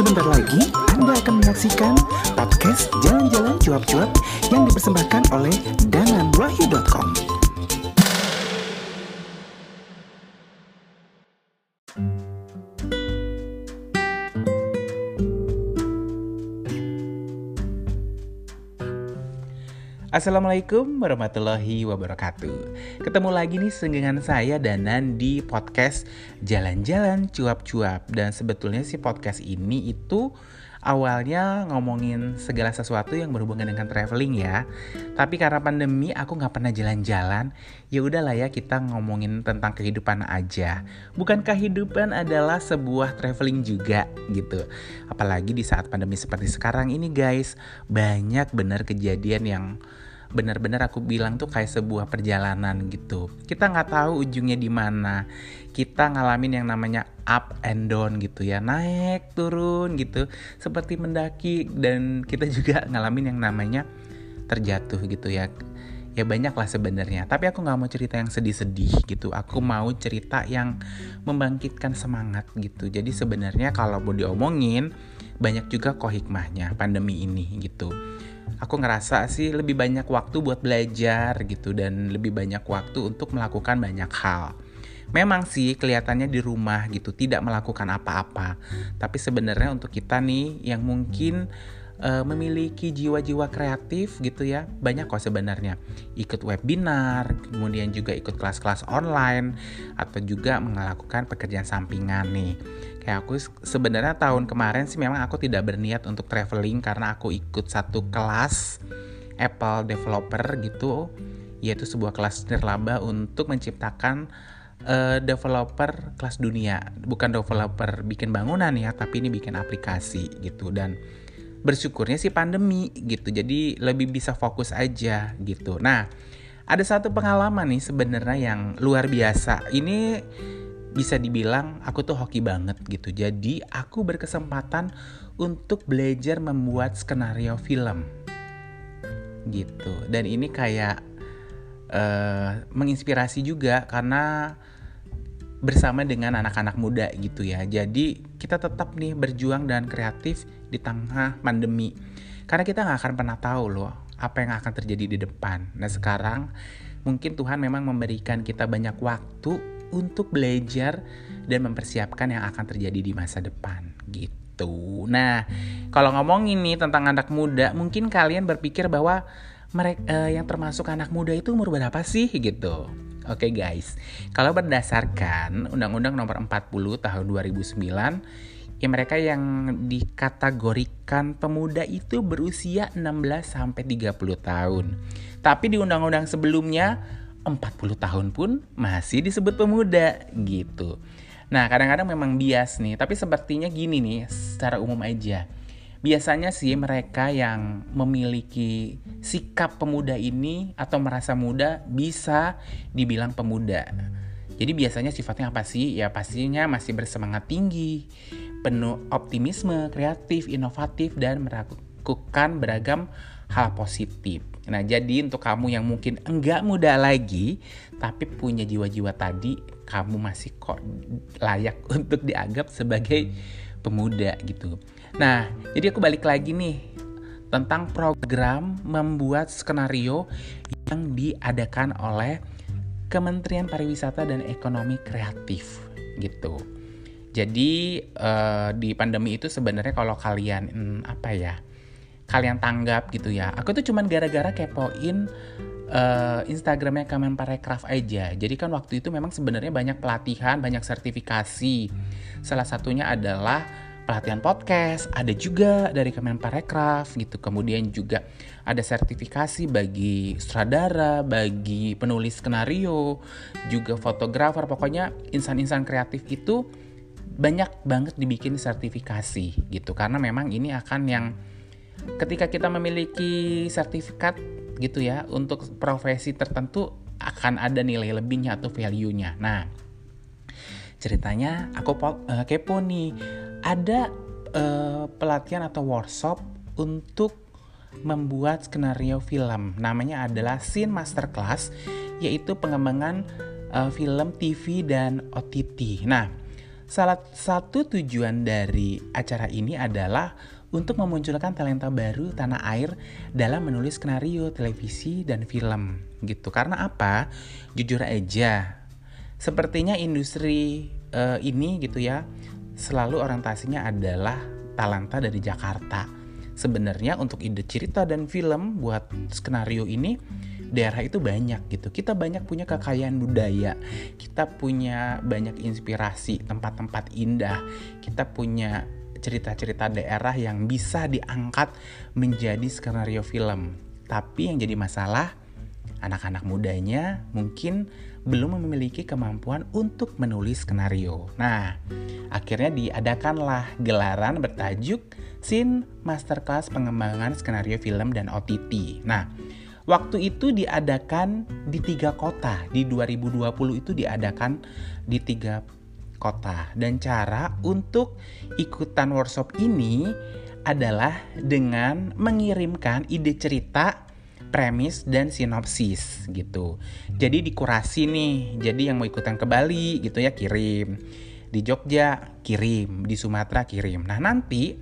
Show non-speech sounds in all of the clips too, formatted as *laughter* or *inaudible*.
Sebentar lagi Anda akan menyaksikan podcast Jalan-Jalan Cuap-Cuap yang dipersembahkan oleh dananwahyu.com. Assalamualaikum warahmatullahi wabarakatuh. Ketemu lagi nih dengan saya Danan di podcast Jalan-Jalan Cuap-Cuap. Dan sebetulnya sih podcast ini itu awalnya ngomongin segala sesuatu yang berhubungan dengan traveling ya. Tapi karena pandemi aku nggak pernah jalan-jalan, ya udahlah ya kita ngomongin tentang kehidupan aja. Bukan kehidupan adalah sebuah traveling juga gitu. Apalagi di saat pandemi seperti sekarang ini guys, banyak benar kejadian yang benar-benar aku bilang tuh kayak sebuah perjalanan gitu. Kita nggak tahu ujungnya di mana. Kita ngalamin yang namanya up and down gitu ya, naik turun gitu, seperti mendaki dan kita *laughs* juga ngalamin yang namanya terjatuh gitu ya. Ya banyak lah sebenarnya. Tapi aku nggak mau cerita yang sedih-sedih gitu. Aku mau cerita yang membangkitkan semangat gitu. Jadi sebenarnya kalau mau diomongin banyak juga kok hikmahnya pandemi ini gitu aku ngerasa sih lebih banyak waktu buat belajar gitu dan lebih banyak waktu untuk melakukan banyak hal. Memang sih kelihatannya di rumah gitu tidak melakukan apa-apa. Tapi sebenarnya untuk kita nih yang mungkin uh, memiliki jiwa-jiwa kreatif gitu ya. Banyak kok sebenarnya. Ikut webinar kemudian juga ikut kelas-kelas online atau juga melakukan pekerjaan sampingan nih. Kayak aku sebenarnya tahun kemarin sih memang aku tidak berniat untuk traveling karena aku ikut satu kelas Apple developer gitu yaitu sebuah kelas nirlaba untuk menciptakan uh, developer kelas dunia. Bukan developer bikin bangunan ya tapi ini bikin aplikasi gitu. Dan bersyukurnya sih pandemi gitu jadi lebih bisa fokus aja gitu nah ada satu pengalaman nih sebenarnya yang luar biasa ini bisa dibilang aku tuh hoki banget gitu. Jadi aku berkesempatan untuk belajar membuat skenario film gitu. Dan ini kayak uh, menginspirasi juga karena bersama dengan anak-anak muda gitu ya. Jadi kita tetap nih berjuang dan kreatif di tengah pandemi. Karena kita nggak akan pernah tahu loh apa yang akan terjadi di depan. Nah sekarang mungkin Tuhan memang memberikan kita banyak waktu untuk belajar dan mempersiapkan yang akan terjadi di masa depan gitu. Nah, kalau ngomongin nih tentang anak muda, mungkin kalian berpikir bahwa mereka uh, yang termasuk anak muda itu umur berapa sih gitu. Oke okay, guys, kalau berdasarkan Undang-Undang Nomor 40 Tahun 2009, ya mereka yang dikategorikan pemuda itu berusia 16 sampai 30 tahun. Tapi di undang-undang sebelumnya 40 tahun pun masih disebut pemuda gitu. Nah, kadang-kadang memang bias nih, tapi sepertinya gini nih, secara umum aja. Biasanya sih mereka yang memiliki sikap pemuda ini atau merasa muda bisa dibilang pemuda. Jadi biasanya sifatnya apa sih? Ya pastinya masih bersemangat tinggi, penuh optimisme, kreatif, inovatif, dan melakukan beragam hal positif. Nah, jadi untuk kamu yang mungkin enggak muda lagi, tapi punya jiwa-jiwa tadi, kamu masih kok layak *laughs* untuk dianggap sebagai pemuda gitu. Nah, jadi aku balik lagi nih tentang program membuat skenario yang diadakan oleh Kementerian Pariwisata dan Ekonomi Kreatif gitu. Jadi uh, di pandemi itu sebenarnya kalau kalian hmm, apa ya? kalian tanggap gitu ya. Aku tuh cuman gara-gara kepoin uh, Instagramnya Kemenparekraf aja. Jadi kan waktu itu memang sebenarnya banyak pelatihan, banyak sertifikasi. Salah satunya adalah pelatihan podcast, ada juga dari Kemenparekraf gitu. Kemudian juga ada sertifikasi bagi sutradara, bagi penulis skenario, juga fotografer. Pokoknya insan-insan kreatif itu banyak banget dibikin sertifikasi gitu. Karena memang ini akan yang ketika kita memiliki sertifikat gitu ya untuk profesi tertentu akan ada nilai lebihnya atau value-nya. Nah, ceritanya aku uh, kepo nih, ada uh, pelatihan atau workshop untuk membuat skenario film. Namanya adalah Scene Masterclass, yaitu pengembangan uh, film TV dan OTT. Nah, Salah satu tujuan dari acara ini adalah untuk memunculkan talenta baru tanah air dalam menulis skenario televisi dan film gitu. Karena apa? Jujur aja, sepertinya industri uh, ini gitu ya selalu orientasinya adalah talenta dari Jakarta. Sebenarnya untuk ide cerita dan film buat skenario ini daerah itu banyak gitu. Kita banyak punya kekayaan budaya, kita punya banyak inspirasi, tempat-tempat indah, kita punya cerita-cerita daerah yang bisa diangkat menjadi skenario film. Tapi yang jadi masalah, anak-anak mudanya mungkin belum memiliki kemampuan untuk menulis skenario. Nah, akhirnya diadakanlah gelaran bertajuk Scene Masterclass Pengembangan Skenario Film dan OTT. Nah, Waktu itu diadakan di tiga kota. Di 2020 itu diadakan di tiga kota. Dan cara untuk ikutan workshop ini adalah dengan mengirimkan ide cerita, premis dan sinopsis gitu. Jadi dikurasi nih. Jadi yang mau ikutan ke Bali gitu ya kirim. Di Jogja kirim, di Sumatera kirim. Nah, nanti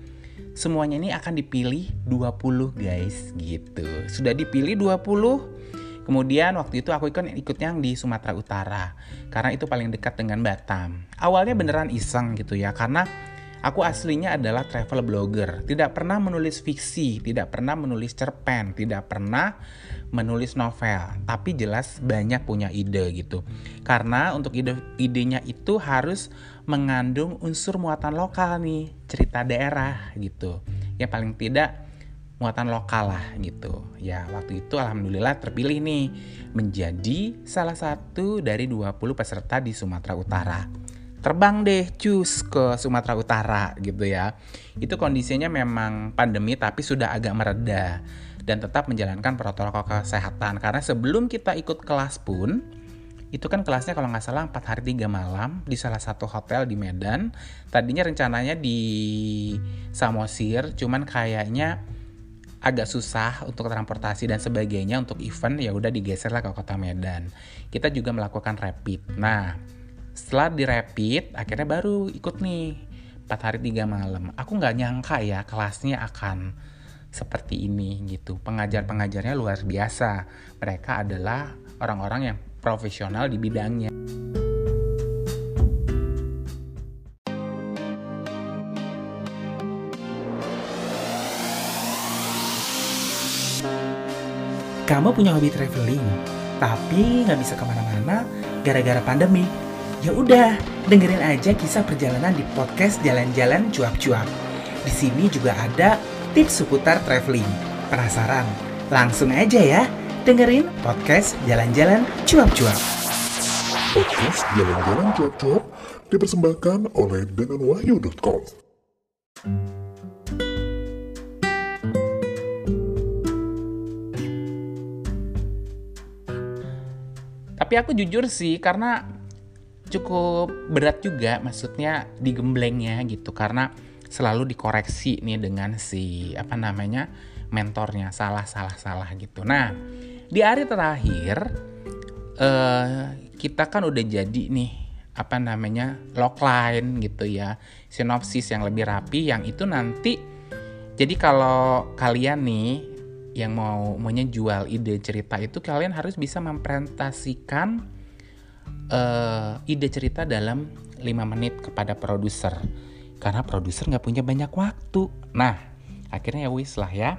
semuanya ini akan dipilih 20 guys gitu. Sudah dipilih 20. Kemudian waktu itu aku ikut ikut yang di Sumatera Utara karena itu paling dekat dengan Batam. Awalnya beneran iseng gitu ya karena Aku aslinya adalah travel blogger, tidak pernah menulis fiksi, tidak pernah menulis cerpen, tidak pernah menulis novel, tapi jelas banyak punya ide gitu. Karena untuk ide idenya itu harus mengandung unsur muatan lokal nih, cerita daerah gitu. Ya paling tidak muatan lokal lah gitu. Ya waktu itu alhamdulillah terpilih nih menjadi salah satu dari 20 peserta di Sumatera Utara terbang deh cus ke Sumatera Utara gitu ya. Itu kondisinya memang pandemi tapi sudah agak mereda dan tetap menjalankan protokol kesehatan karena sebelum kita ikut kelas pun itu kan kelasnya kalau nggak salah 4 hari 3 malam di salah satu hotel di Medan. Tadinya rencananya di Samosir, cuman kayaknya agak susah untuk transportasi dan sebagainya untuk event ya udah digeser lah ke kota Medan. Kita juga melakukan rapid. Nah, setelah di rapid akhirnya baru ikut nih 4 hari 3 malam. Aku nggak nyangka ya kelasnya akan seperti ini gitu. Pengajar-pengajarnya luar biasa. Mereka adalah orang-orang yang profesional di bidangnya. Kamu punya hobi traveling, tapi nggak bisa ke mana-mana gara-gara pandemi Ya udah, dengerin aja kisah perjalanan di podcast Jalan-Jalan Cuap-Cuap. Di sini juga ada tips seputar traveling. Penasaran? Langsung aja ya, dengerin podcast Jalan-Jalan Cuap-Cuap. Podcast Jalan-Jalan Cuap-Cuap dipersembahkan oleh denganwahyu.com. Tapi aku jujur sih, karena cukup berat juga maksudnya digemblengnya gitu karena selalu dikoreksi nih dengan si apa namanya mentornya salah salah salah gitu. Nah di hari terakhir uh, kita kan udah jadi nih apa namanya logline gitu ya sinopsis yang lebih rapi yang itu nanti jadi kalau kalian nih yang mau maunya ide cerita itu kalian harus bisa mempresentasikan uh, ide cerita dalam 5 menit kepada produser karena produser nggak punya banyak waktu. Nah, akhirnya ya wis lah ya.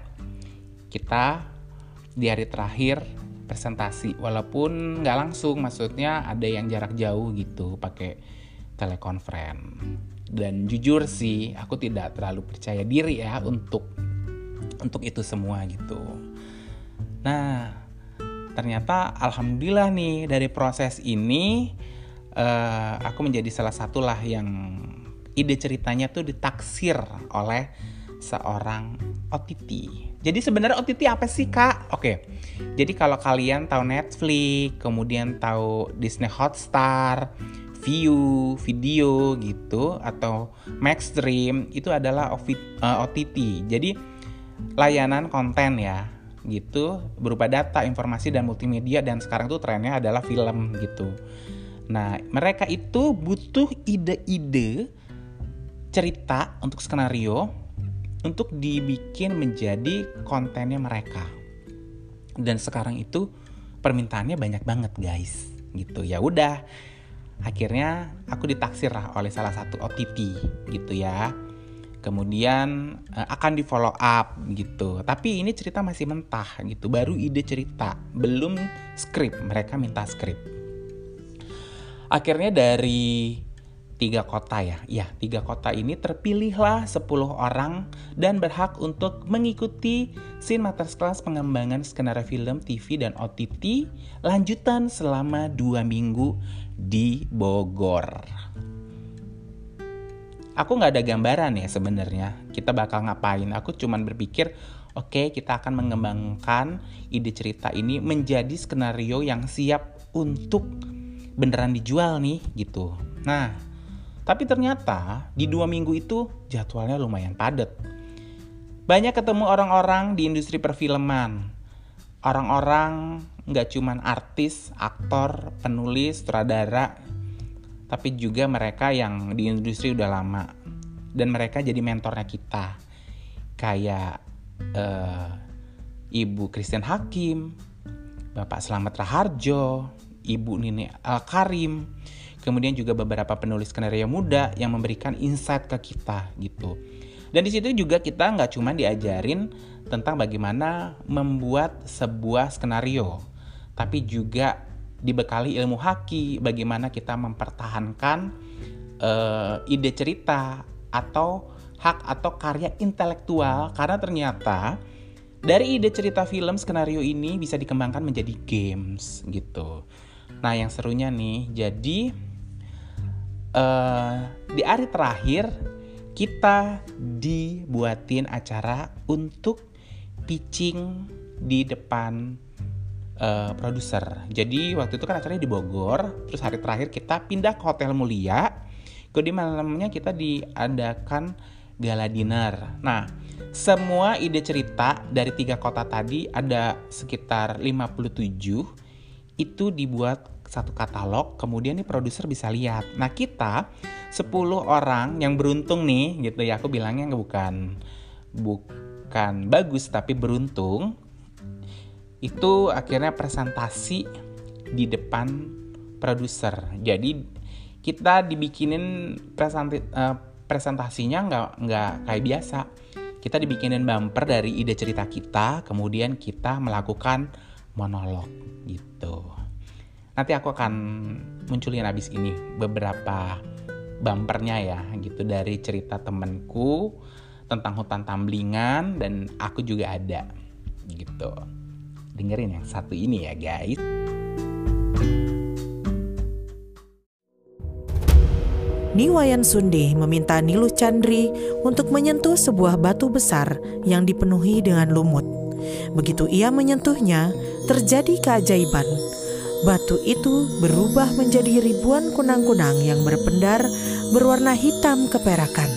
Kita di hari terakhir presentasi walaupun nggak langsung maksudnya ada yang jarak jauh gitu pakai telekonferen dan jujur sih aku tidak terlalu percaya diri ya untuk untuk itu semua gitu nah ternyata alhamdulillah nih dari proses ini uh, aku menjadi salah satu lah yang ide ceritanya tuh ditaksir oleh seorang OTT. Jadi sebenarnya OTT apa sih kak? Oke, jadi kalau kalian tahu Netflix, kemudian tahu Disney Hotstar, View, video gitu, atau Maxstream itu adalah OTT. Eh, jadi layanan konten ya gitu berupa data, informasi dan multimedia dan sekarang tuh trennya adalah film gitu. Nah, mereka itu butuh ide-ide cerita untuk skenario untuk dibikin menjadi kontennya mereka. Dan sekarang itu permintaannya banyak banget, guys. Gitu. Ya udah. Akhirnya aku ditaksir lah oleh salah satu OTT gitu ya. Kemudian uh, akan di follow up gitu. Tapi ini cerita masih mentah gitu, baru ide cerita, belum skrip. Mereka minta skrip. Akhirnya dari tiga kota ya. Ya, tiga kota ini terpilihlah 10 orang dan berhak untuk mengikuti Matters Class pengembangan skenario film, TV, dan OTT lanjutan selama dua minggu di Bogor. Aku nggak ada gambaran ya sebenarnya kita bakal ngapain. Aku cuman berpikir, oke okay, kita akan mengembangkan ide cerita ini menjadi skenario yang siap untuk beneran dijual nih gitu. Nah, tapi ternyata di dua minggu itu jadwalnya lumayan padat. Banyak ketemu orang-orang di industri perfilman. Orang-orang nggak cuman artis, aktor, penulis, sutradara, tapi juga mereka yang di industri udah lama. Dan mereka jadi mentornya kita. Kayak uh, Ibu Christian Hakim, Bapak Slamet Raharjo, Ibu Nini Al Karim, kemudian juga beberapa penulis skenario muda yang memberikan insight ke kita gitu. Dan di situ juga kita nggak cuma diajarin tentang bagaimana membuat sebuah skenario, tapi juga dibekali ilmu haki, bagaimana kita mempertahankan uh, ide cerita atau hak atau karya intelektual karena ternyata dari ide cerita film skenario ini bisa dikembangkan menjadi games gitu. Nah, yang serunya nih, jadi uh, di hari terakhir kita dibuatin acara untuk pitching di depan uh, produser. Jadi waktu itu kan acaranya di Bogor, terus hari terakhir kita pindah ke Hotel Mulia. Kemudian malamnya kita diadakan gala dinner. Nah, semua ide cerita dari tiga kota tadi ada sekitar 57 itu dibuat satu katalog, kemudian nih produser bisa lihat. Nah kita 10 orang yang beruntung nih gitu ya, aku bilangnya bukan bukan bagus tapi beruntung. Itu akhirnya presentasi di depan produser. Jadi kita dibikinin presenti, uh, presentasinya nggak nggak kayak biasa. Kita dibikinin bumper dari ide cerita kita, kemudian kita melakukan monolog gitu. Nanti aku akan munculin abis ini beberapa bumpernya ya gitu dari cerita temenku tentang hutan tamblingan dan aku juga ada gitu. Dengerin yang satu ini ya guys. Niwayan Sunde meminta Nilu Chandri untuk menyentuh sebuah batu besar yang dipenuhi dengan lumut. Begitu ia menyentuhnya, terjadi keajaiban batu itu berubah menjadi ribuan kunang-kunang yang berpendar berwarna hitam keperakan.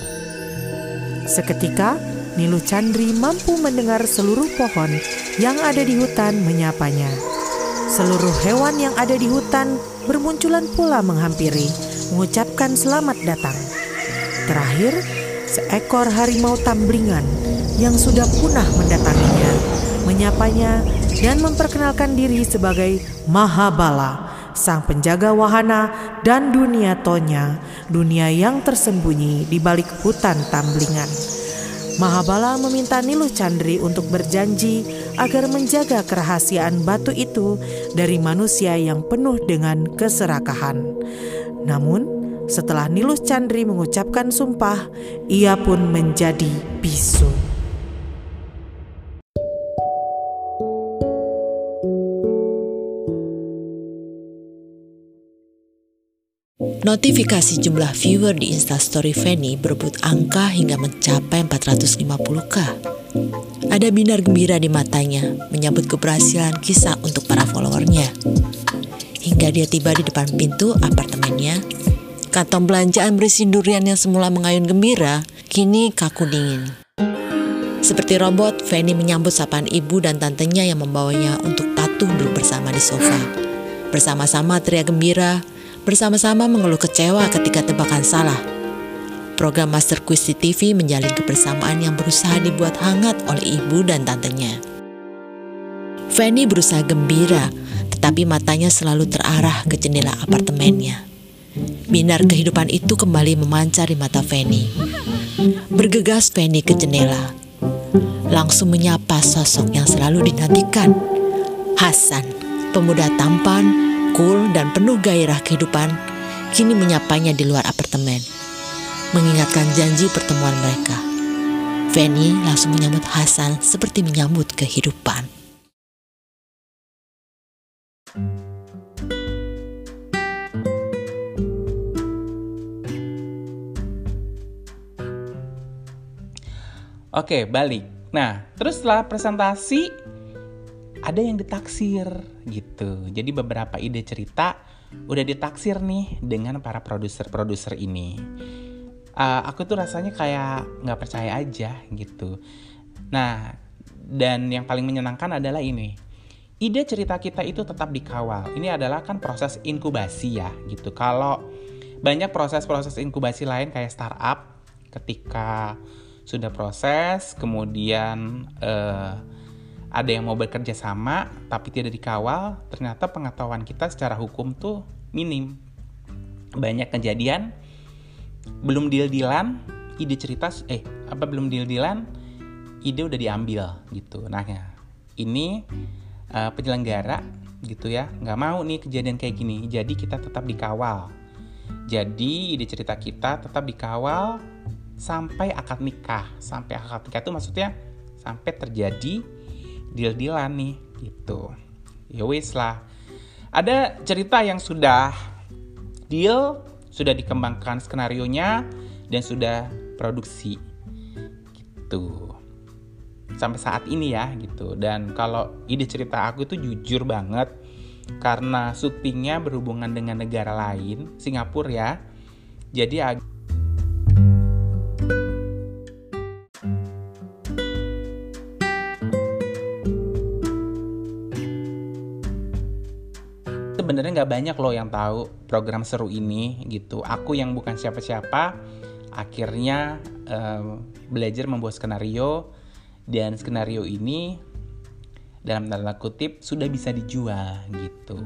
Seketika, Nilu Chandri mampu mendengar seluruh pohon yang ada di hutan menyapanya. Seluruh hewan yang ada di hutan bermunculan pula menghampiri, mengucapkan selamat datang. Terakhir, seekor harimau tamblingan yang sudah punah mendatanginya, menyapanya dan memperkenalkan diri sebagai Mahabala, sang penjaga wahana dan dunia Tonya, dunia yang tersembunyi di balik hutan tamblingan. Mahabala meminta Nilu Chandri untuk berjanji agar menjaga kerahasiaan batu itu dari manusia yang penuh dengan keserakahan. Namun, setelah Nilus Chandri mengucapkan sumpah, ia pun menjadi bisu. Notifikasi jumlah viewer di Instastory Fanny berebut angka hingga mencapai 450k. Ada binar gembira di matanya menyambut keberhasilan kisah untuk para followernya. Hingga dia tiba di depan pintu apartemennya, kantong belanjaan berisi durian yang semula mengayun gembira, kini kaku dingin. Seperti robot, Fanny menyambut sapaan ibu dan tantenya yang membawanya untuk patuh duduk bersama di sofa. Bersama-sama teriak gembira, Bersama-sama mengeluh kecewa ketika tebakan salah. Program Master Quiz di TV menjalin kebersamaan yang berusaha dibuat hangat oleh ibu dan tantenya. Fanny berusaha gembira, tetapi matanya selalu terarah ke jendela apartemennya. Binar kehidupan itu kembali memancar di mata Fanny. Bergegas Fanny ke jendela, langsung menyapa sosok yang selalu dinantikan. Hasan, pemuda tampan, cool, dan penuh gairah kehidupan, kini menyapanya di luar apartemen. Mengingatkan janji pertemuan mereka. Fanny langsung menyambut Hasan seperti menyambut kehidupan. Oke, balik. Nah, terus setelah presentasi ada yang ditaksir gitu. Jadi beberapa ide cerita udah ditaksir nih dengan para produser-produser ini. Uh, aku tuh rasanya kayak nggak percaya aja gitu. Nah, dan yang paling menyenangkan adalah ini. Ide cerita kita itu tetap dikawal. Ini adalah kan proses inkubasi ya gitu. Kalau banyak proses-proses inkubasi lain kayak startup ketika sudah proses, kemudian uh, ada yang mau bekerja sama tapi tidak dikawal, ternyata pengetahuan kita secara hukum tuh minim. Banyak kejadian belum deal-dealan, ide cerita eh apa belum deal-dealan, ide udah diambil gitu. Nah, ya, ini uh, penyelenggara gitu ya, nggak mau nih kejadian kayak gini. Jadi kita tetap dikawal. Jadi ide cerita kita tetap dikawal sampai akad nikah. Sampai akad nikah itu maksudnya sampai terjadi deal-dealan nih gitu. Ya wis lah. Ada cerita yang sudah deal, sudah dikembangkan skenario nya dan sudah produksi gitu. Sampai saat ini ya gitu. Dan kalau ide cerita aku itu jujur banget karena syutingnya berhubungan dengan negara lain, Singapura ya. Jadi nggak banyak loh yang tahu program seru ini gitu. Aku yang bukan siapa-siapa akhirnya um, belajar membuat skenario dan skenario ini dalam tanda kutip sudah bisa dijual gitu.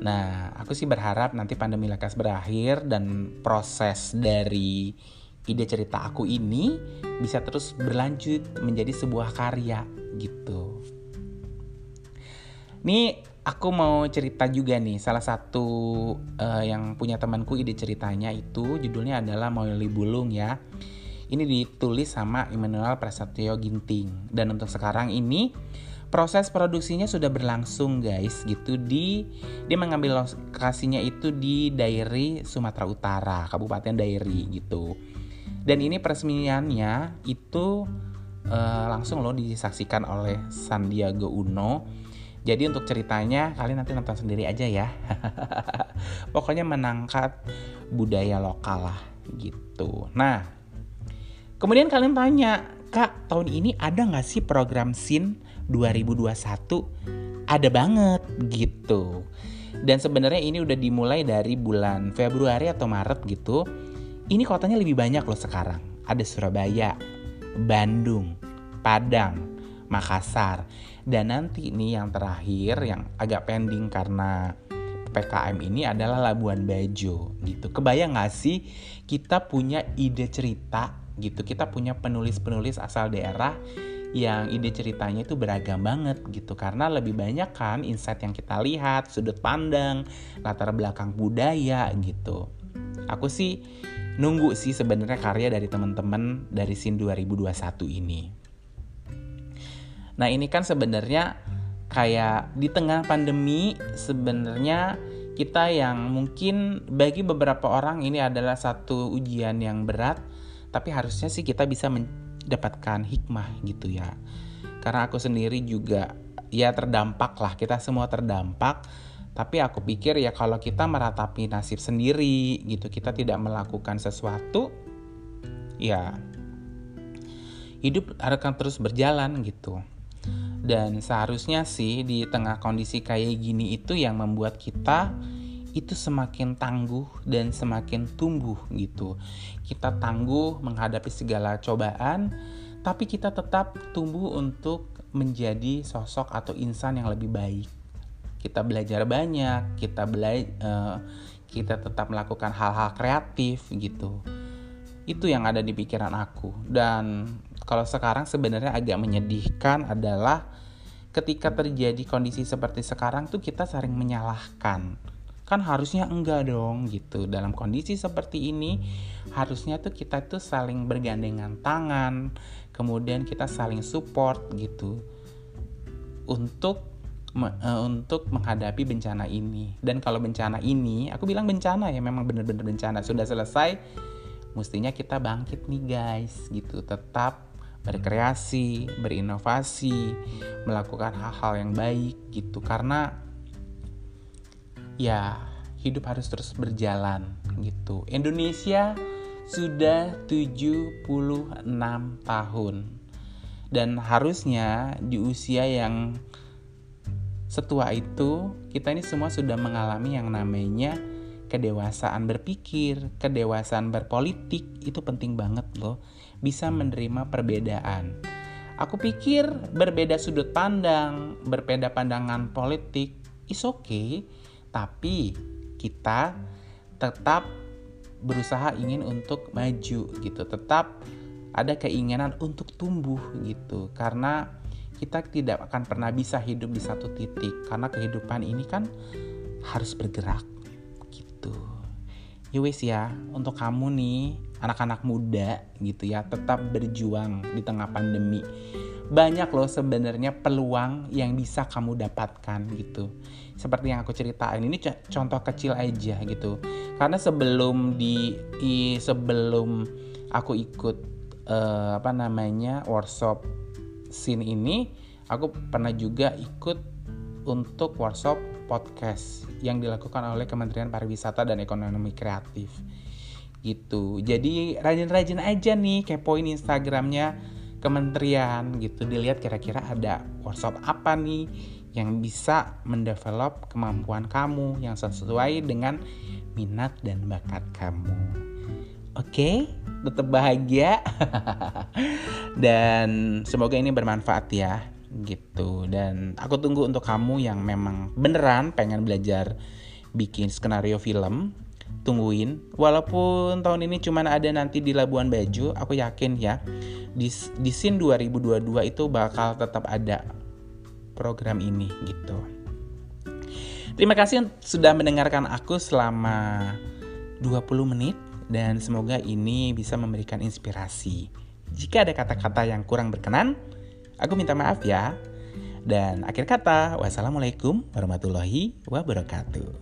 Nah, aku sih berharap nanti pandemi lekas berakhir dan proses dari ide cerita aku ini bisa terus berlanjut menjadi sebuah karya gitu. Nih aku mau cerita juga nih salah satu uh, yang punya temanku ide ceritanya itu judulnya adalah Moili Bulung ya. Ini ditulis sama Immanuel Prasetyo Ginting. Dan untuk sekarang ini proses produksinya sudah berlangsung guys gitu. Di dia mengambil lokasinya itu di Dairi Sumatera Utara Kabupaten Dairi gitu. Dan ini peresmiannya itu uh, langsung loh disaksikan oleh Sandiaga Uno jadi untuk ceritanya kalian nanti nonton sendiri aja ya. *laughs* Pokoknya menangkat budaya lokal lah gitu. Nah, kemudian kalian tanya, Kak, tahun ini ada nggak sih program SIN 2021? Ada banget gitu. Dan sebenarnya ini udah dimulai dari bulan Februari atau Maret gitu. Ini kotanya lebih banyak loh sekarang. Ada Surabaya, Bandung, Padang, Makassar. Dan nanti nih yang terakhir yang agak pending karena PKM ini adalah Labuan Bajo gitu. Kebayang gak sih kita punya ide cerita gitu. Kita punya penulis-penulis asal daerah yang ide ceritanya itu beragam banget gitu karena lebih banyak kan insight yang kita lihat, sudut pandang, latar belakang budaya gitu. Aku sih nunggu sih sebenarnya karya dari teman-teman dari SIN 2021 ini. Nah ini kan sebenarnya kayak di tengah pandemi sebenarnya kita yang mungkin bagi beberapa orang ini adalah satu ujian yang berat tapi harusnya sih kita bisa mendapatkan hikmah gitu ya. Karena aku sendiri juga ya terdampak lah kita semua terdampak. Tapi aku pikir ya kalau kita meratapi nasib sendiri gitu kita tidak melakukan sesuatu ya hidup akan terus berjalan gitu dan seharusnya sih di tengah kondisi kayak gini itu yang membuat kita itu semakin tangguh dan semakin tumbuh gitu. Kita tangguh menghadapi segala cobaan, tapi kita tetap tumbuh untuk menjadi sosok atau insan yang lebih baik. Kita belajar banyak, kita belajar, uh, kita tetap melakukan hal-hal kreatif gitu. Itu yang ada di pikiran aku. Dan kalau sekarang sebenarnya agak menyedihkan adalah ketika terjadi kondisi seperti sekarang tuh kita sering menyalahkan. Kan harusnya enggak dong gitu. Dalam kondisi seperti ini harusnya tuh kita tuh saling bergandengan tangan kemudian kita saling support gitu. Untuk uh, untuk menghadapi bencana ini. Dan kalau bencana ini aku bilang bencana ya memang benar-benar bencana. Sudah selesai mestinya kita bangkit nih guys gitu. Tetap berkreasi, berinovasi, melakukan hal-hal yang baik gitu karena ya hidup harus terus berjalan gitu. Indonesia sudah 76 tahun dan harusnya di usia yang setua itu kita ini semua sudah mengalami yang namanya kedewasaan berpikir, kedewasaan berpolitik itu penting banget loh bisa menerima perbedaan. Aku pikir berbeda sudut pandang, berbeda pandangan politik is okay, tapi kita tetap berusaha ingin untuk maju gitu, tetap ada keinginan untuk tumbuh gitu. Karena kita tidak akan pernah bisa hidup di satu titik karena kehidupan ini kan harus bergerak gitu. Ya ya, untuk kamu nih anak-anak muda gitu ya tetap berjuang di tengah pandemi. Banyak loh sebenarnya peluang yang bisa kamu dapatkan gitu. Seperti yang aku ceritain ini contoh kecil aja gitu. Karena sebelum di sebelum aku ikut uh, apa namanya workshop scene ini aku pernah juga ikut untuk workshop podcast yang dilakukan oleh Kementerian Pariwisata dan Ekonomi Kreatif. Gitu. Jadi rajin-rajin aja nih kepoin instagramnya kementerian gitu. Dilihat kira-kira ada workshop apa nih yang bisa mendevelop kemampuan kamu yang sesuai dengan minat dan bakat kamu. Oke? Okay? tetap bahagia. *laughs* Dan semoga ini bermanfaat ya gitu. Dan aku tunggu untuk kamu yang memang beneran pengen belajar bikin skenario film tungguin. Walaupun tahun ini cuma ada nanti di Labuan Bajo aku yakin ya di di scene 2022 itu bakal tetap ada program ini gitu. Terima kasih sudah mendengarkan aku selama 20 menit dan semoga ini bisa memberikan inspirasi. Jika ada kata-kata yang kurang berkenan aku minta maaf ya. Dan akhir kata wassalamualaikum warahmatullahi wabarakatuh